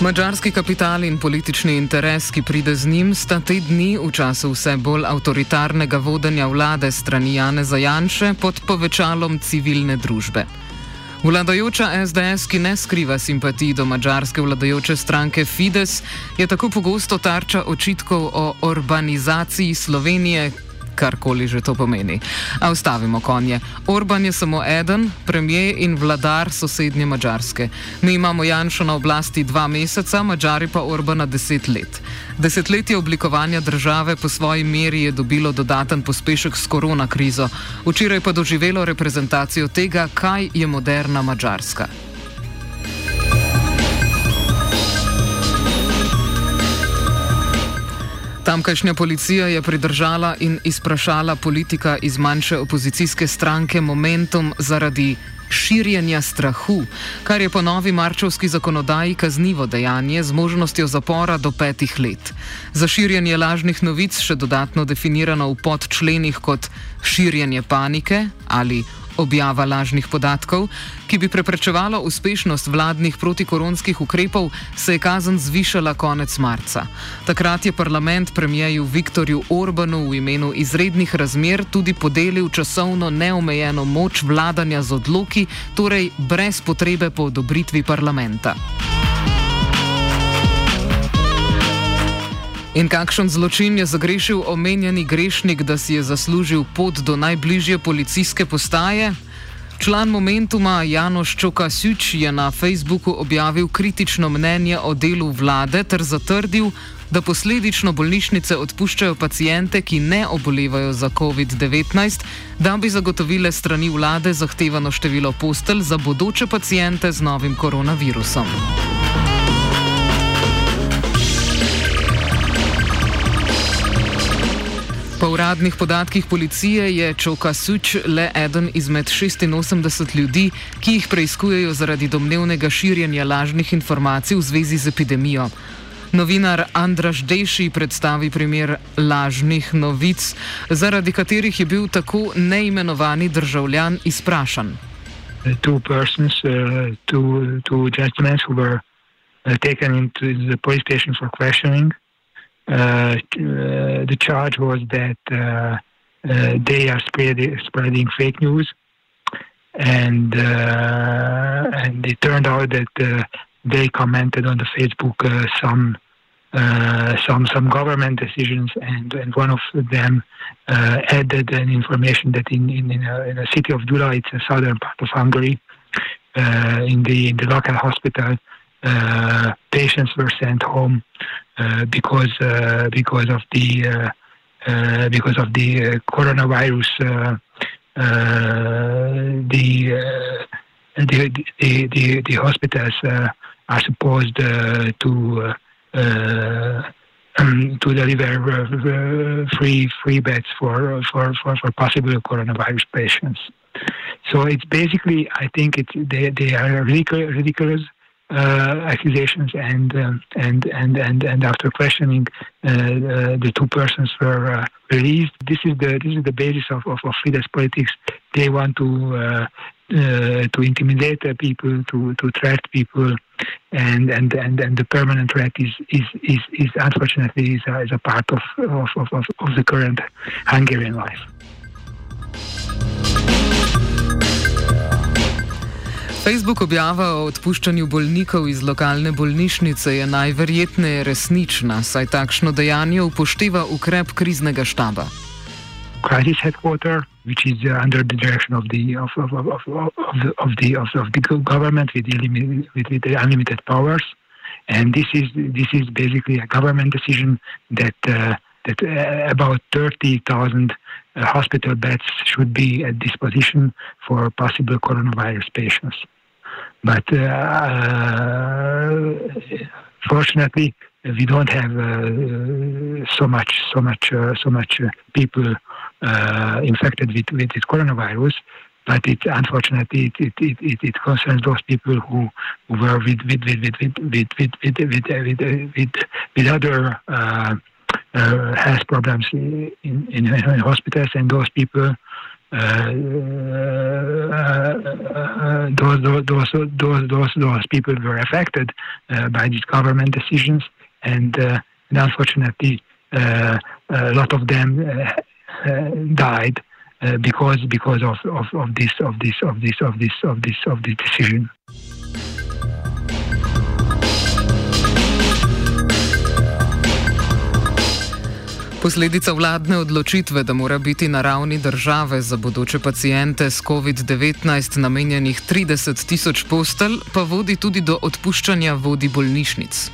Mačarski kapital in politični interes, ki pride z njim, sta te dni v času vse bolj avtoritarnega vodenja vlade strani Jana Zajanše pod povečalom civilne družbe. Vladajoča SDS, ki ne skriva simpatij do mačarske vladajoče stranke Fides, je tako pogosto tarča očitkov o urbanizaciji Slovenije, karkoli že to pomeni. A ustavimo konje. Orban je samo eden, premijer in vladar sosednje Mačarske. Mi imamo Janša na oblasti dva meseca, Mačari pa Orbana deset let. Desetletje oblikovanja države po svoji meri je dobilo dodaten pospešek s korona krizo, včeraj pa doživelo reprezentacijo tega, kaj je moderna Mačarska. Tamkajšnja policija je pridržala in izprašala politika iz manjše opozicijske stranke Momentum zaradi širjenja strahu, kar je po novi marčovski zakonodaji kaznivo dejanje z možnostjo zapora do petih let. Za širjenje lažnih novic še dodatno definirano v podčlenih kot širjenje panike ali objava lažnih podatkov, ki bi preprečevalo uspešnost vladnih protikoronskih ukrepov, se je kazen zvišala konec marca. Takrat je parlament premijeju Viktorju Orbanu v imenu izrednih razmer tudi podelil časovno neomejeno moč vladanja z odloki, torej brez potrebe po odobritvi parlamenta. Thank you. In kakšen zločin je zagrešil omenjeni grešnik, da si je zaslužil pot do najbližje policijske postaje? Član Momentuma Janoš Čokasič je na Facebooku objavil kritično mnenje o delu vlade ter zatrdil, da posledično bolnišnice odpuščajo pacijente, ki ne obolevajo za COVID-19, da bi zagotovile strani vlade zahtevano število postelj za bodoče pacijente z novim koronavirusom. Hvala. uradnih podatkih policije je Čoka Suč le eden izmed 86 ljudi, ki jih preiskujejo zaradi domnevnega širjenja lažnih informacij v zvezi z epidemijo. Novinar Andraš Dejši predstavi primer lažnih novic, zaradi katerih je bil tako neimenovani državljan izprašan. Two persons, uh, two, two gentlemen who were uh, taken into the police station for questioning. Uh, Uh, the charge was that uh, uh, they are spreading, spreading fake news, and and it turned out that they commented on the Facebook some. Uh, some some government decisions, and, and one of them uh, added an information that in in, in, a, in a city of Gyula, it's a southern part of Hungary, uh, in the in the local hospital, uh, patients were sent home uh, because uh, because of the because of the coronavirus. the the, the, the, the, hospitals uh, are supposed uh, to uh, um, to deliver free free beds for, for, for, for, possible coronavirus patients. So it's basically, I think it's, they, they are ridiculous uh, accusations and, um, and and and and after questioning, uh, uh, the two persons were released. This is the this is the basis of of, of Fidesz politics. They want to. Uh, to intimidate people, to to threat people, and and and, and the permanent threat is is is, is unfortunately is, is a part of, of of, of the current Hungarian life. Facebook objava o odpuščanju bolnikov iz lokalne bolnišnice je najverjetneje resnična, saj takšno dejanje upošteva ukrep kriznega štaba. Crisis headquarter, which is uh, under the direction of the of, of, of, of, of the of, of the government with, with, with unlimited powers, and this is this is basically a government decision that uh, that uh, about 30,000 uh, hospital beds should be at disposition for possible coronavirus patients. But uh, fortunately, we don't have so much, so much, so much people infected with, with this coronavirus. But it, unfortunately, it, it, it, it, concerns those people who, who were with, with, with, with, with, with, with, with, with, with, with, with other health uh, problems in, in, in, hospitals, and those people, uh, uh, those, those, those, those, those people were affected by these government decisions, and, and unfortunately, a lot of them died because because of, of, of this of this of this of this of this of this decision. Posledica vladne odločitve, da mora biti na ravni države za bodoče pacijente s COVID-19 namenjenih 30 tisoč postelj, pa vodi tudi do odpuščanja vodi bolnišnic.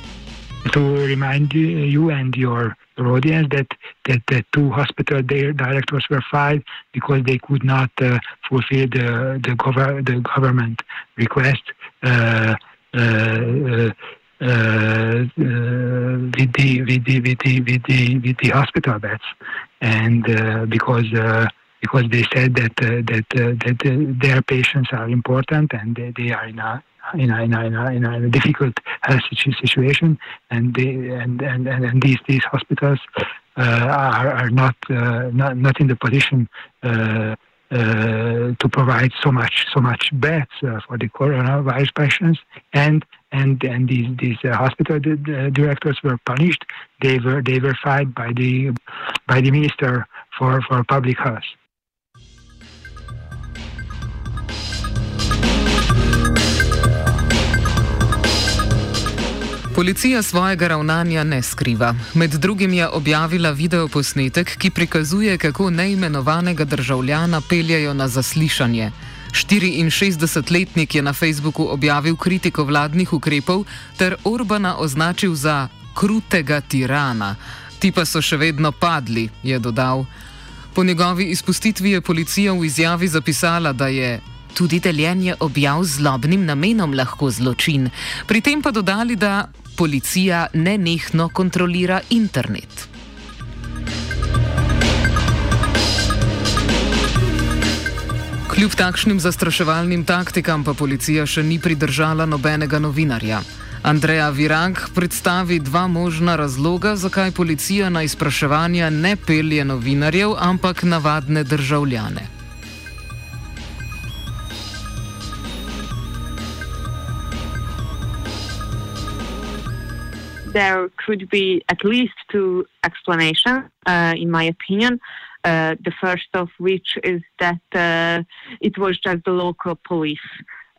To spominja vas in vašo publiko, da so dva hospitala, direktor, bili pet, ker niso mogli izpolniti vladnega zahteva. Uh, uh, with the with the with the with the, with the hospital beds, and uh, because because they said that that that their patients are important and they, they are in a in a, in a, in a, in a difficult health situation, and they, and, and, and, these these hospitals uh, are, are not, uh, not not in the position uh, to provide so much so much beds for the coronavirus patients, and and and these these uh, hospital d- d- uh, directors were punished. They were they were fired by the by the minister for for public health. Policija svojega ravnanja ne skriva. Med drugim je objavila videoposnetek, ki prikazuje, kako neimenovanega državljana peljajo na zaslišanje. 64-letnik je na Facebooku objavil kritiko vladnih ukrepov ter Orbana označil za krutega tirana. Ti pa so še vedno padli, je dodal. Po njegovi izpustitvi je policija v izjavi zapisala, da je tudi deljenje objav z lobnim namenom lahko zločin, pri tem pa dodali, da policija nenehno kontrolira internet. Kljub takšnim zastraševalnim taktikam pa policija še ni pridržala nobenega novinarja. Andreja Virank predstavi dva možna razloga, zakaj policija na izpraševanja ne pelje novinarjev, ampak navadne državljane. There could be at least two explanations, uh, in my opinion. Uh, Uh, the first of which is that uh, it was just the local police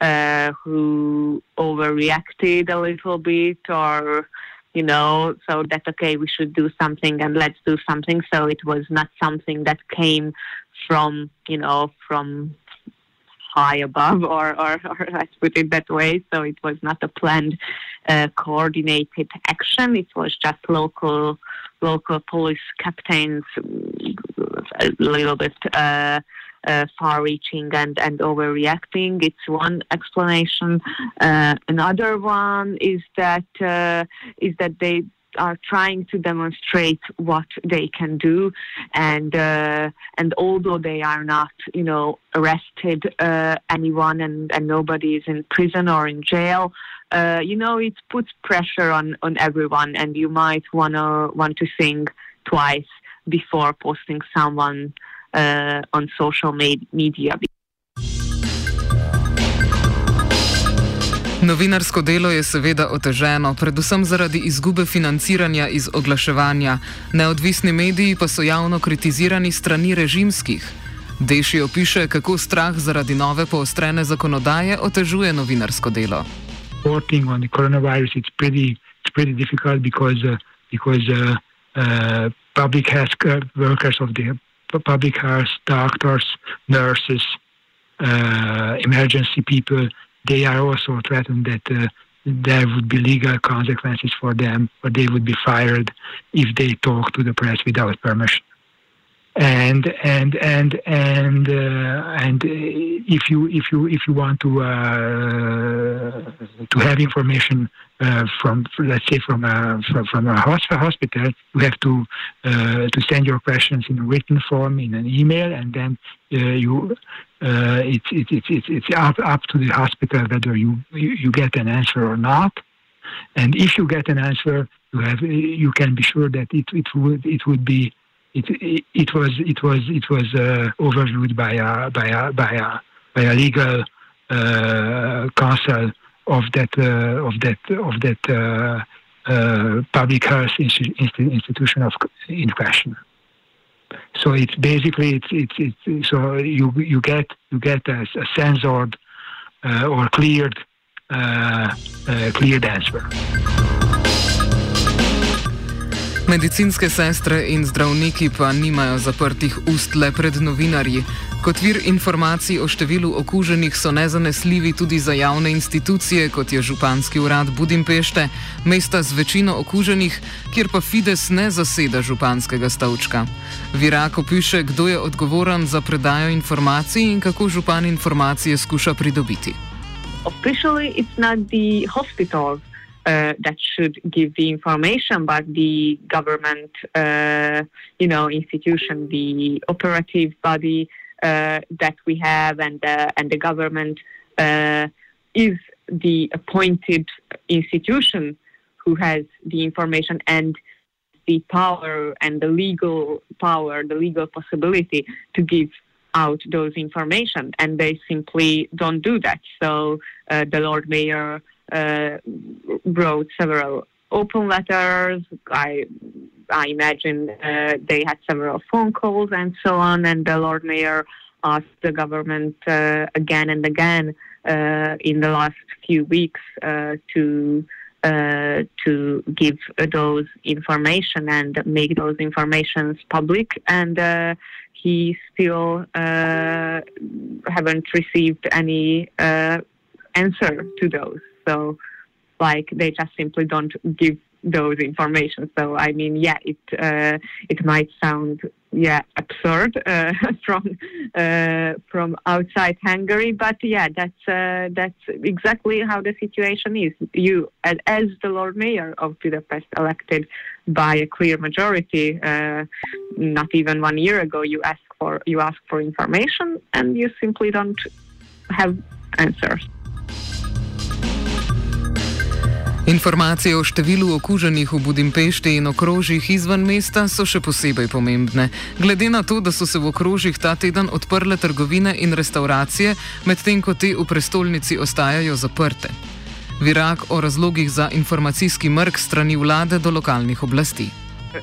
uh, who overreacted a little bit, or you know, so that okay, we should do something and let's do something. So it was not something that came from you know from high above, or, or, or let's put it that way. So it was not a planned coordinated action. It was just local local police captains, a little bit uh, uh, far-reaching and and overreacting. It's one explanation. Uh, another one is that uh, is that they are trying to demonstrate what they can do, and uh, and although they are not, you know, arrested uh, anyone and and nobody is in prison or in jail, uh, you know, it puts pressure on on everyone, and you might wanna want to think twice before posting someone uh, on social media Novinarsko delo je seveda oteženo, predvsem zaradi izgube financiranja iz oglaševanja. Neodvisni mediji pa so javno kritizirani strani režimskih. Deši opiše, kako strah zaradi nove poostrene zakonodaje otežuje novinarsko delo. Working on the coronavirus is pretty, it's pretty difficult because, uh, because uh, uh, public health uh, workers of the public health, doctors, nurses, uh, emergency people, they are also threatened that uh, there would be legal consequences for them, or they would be fired if they talk to the press without permission and and and and uh, and uh, if you if you if you want to uh, to have information from let's say from a from, from a hospital, you have to to send your questions in written form in an email, and then you it's it's it's it's up up to the hospital whether you you get an answer or not. And if you get an answer, you have you can be sure that it it would it would be it, it, was it was it was uh, overviewed by a by a by a by a legal uh, counsel of that uh, of that of that uh, uh public health institution of in question. So it's basically it's it's, it's so you you get you get a, a censored uh, or cleared uh, cleared answer. Medicinske sestre in zdravniki pa nimajo zaprtih ust le pred novinarji. Kot vir informacij o številu okuženih so nezanesljivi tudi za javne institucije, kot je Županski urad Budimpešte, mesta z večino okuženih, kjer pa Fides ne zaseda županskega stavčka. Virako piše, kdo je odgovoren za predajo informacij in kako župan informacije skuša pridobiti. Oficialno je to ne hospital. uh, that should give the information, but the government, uh, you know, institution, the operative body uh, that we have, and uh, and the government uh, is the appointed institution who has the information and the power and the legal power, the legal possibility to give out those information, and they simply don't do that. So uh, the Lord Mayor uh, wrote several open letters. I I imagine uh, they had several phone calls and so on. And the Lord Mayor asked the government uh, again and again uh, in the last few weeks uh, to uh, to give those information and make those informations public. And he still haven't received any answer to those. So, like, they just simply don't give those information. So, I mean, yeah, it uh, it might sound yeah absurd uh, from uh, from outside Hungary, but yeah, that's uh, that's exactly how the situation is. You, as, as the Lord Mayor of Budapest, elected by a clear majority, uh, not even one year ago, you ask for you ask for information and you simply don't have answers. Informacije o številu okuženih v Budimpešti in okrožjih izven mesta so še posebej pomembne. Glede na to, da so se v okrožjih ta teden odprle trgovine in restauracije, medtem ko te v prestolnici ostajajo zaprte. Virak o razlogih za informacijski mrk strani vlade do lokalnih oblasti.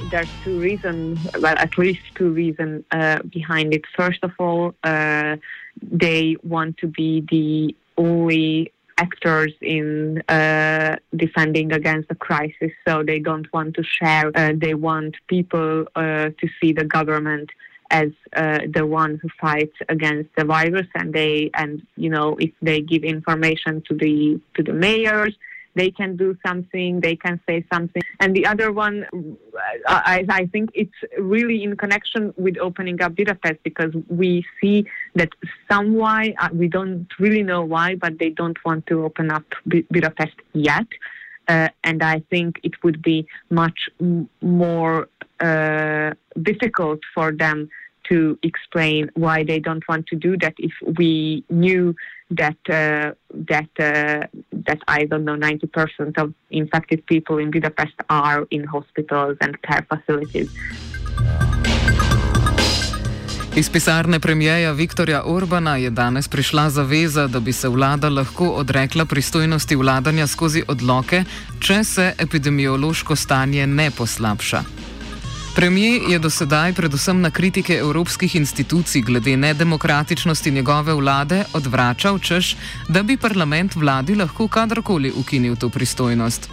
There's two reasons, well, at least two reasons uh, behind it. First of all, uh, they want to be the only actors in uh, defending against the crisis. So they don't want to share. Uh, they want people uh, to see the government as uh, the one who fights against the virus. And they and you know if they give information to the to the mayors, they can do something, they can say something. And the other one, uh, I, I think it's really in connection with opening up Budapest because we see that some why, uh, we don't really know why, but they don't want to open up Budapest yet. Uh, and I think it would be much more uh, difficult for them to explain why they don't want to do that if we knew that uh, that uh, that I don't know 90% of infected people in Budapest are in hospitals and care facilities. Iz pisarne premijeja Viktorja Orbana je danes prišla zaveza, da bi se vlada lahko odrekla pristojnosti vladanja skozi odloke, če se epidemiološko stanje ne poslabša. Premijer je do sedaj predvsem na kritike evropskih institucij glede nedemokratičnosti njegove vlade odvračal, češ, da bi parlament vladi lahko kadarkoli ukinil to pristojnost.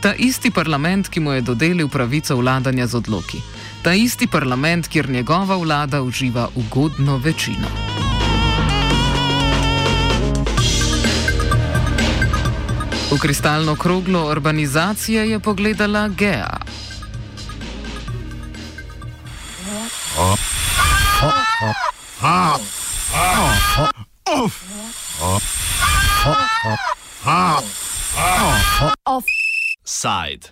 Ta isti parlament, ki mu je dodelil pravico vladanja z odloki. Ta isti parlament, kjer njegova vlada uživa ugodno večino. V kristalno kroglo urbanizacije je pogledala Gea. Side.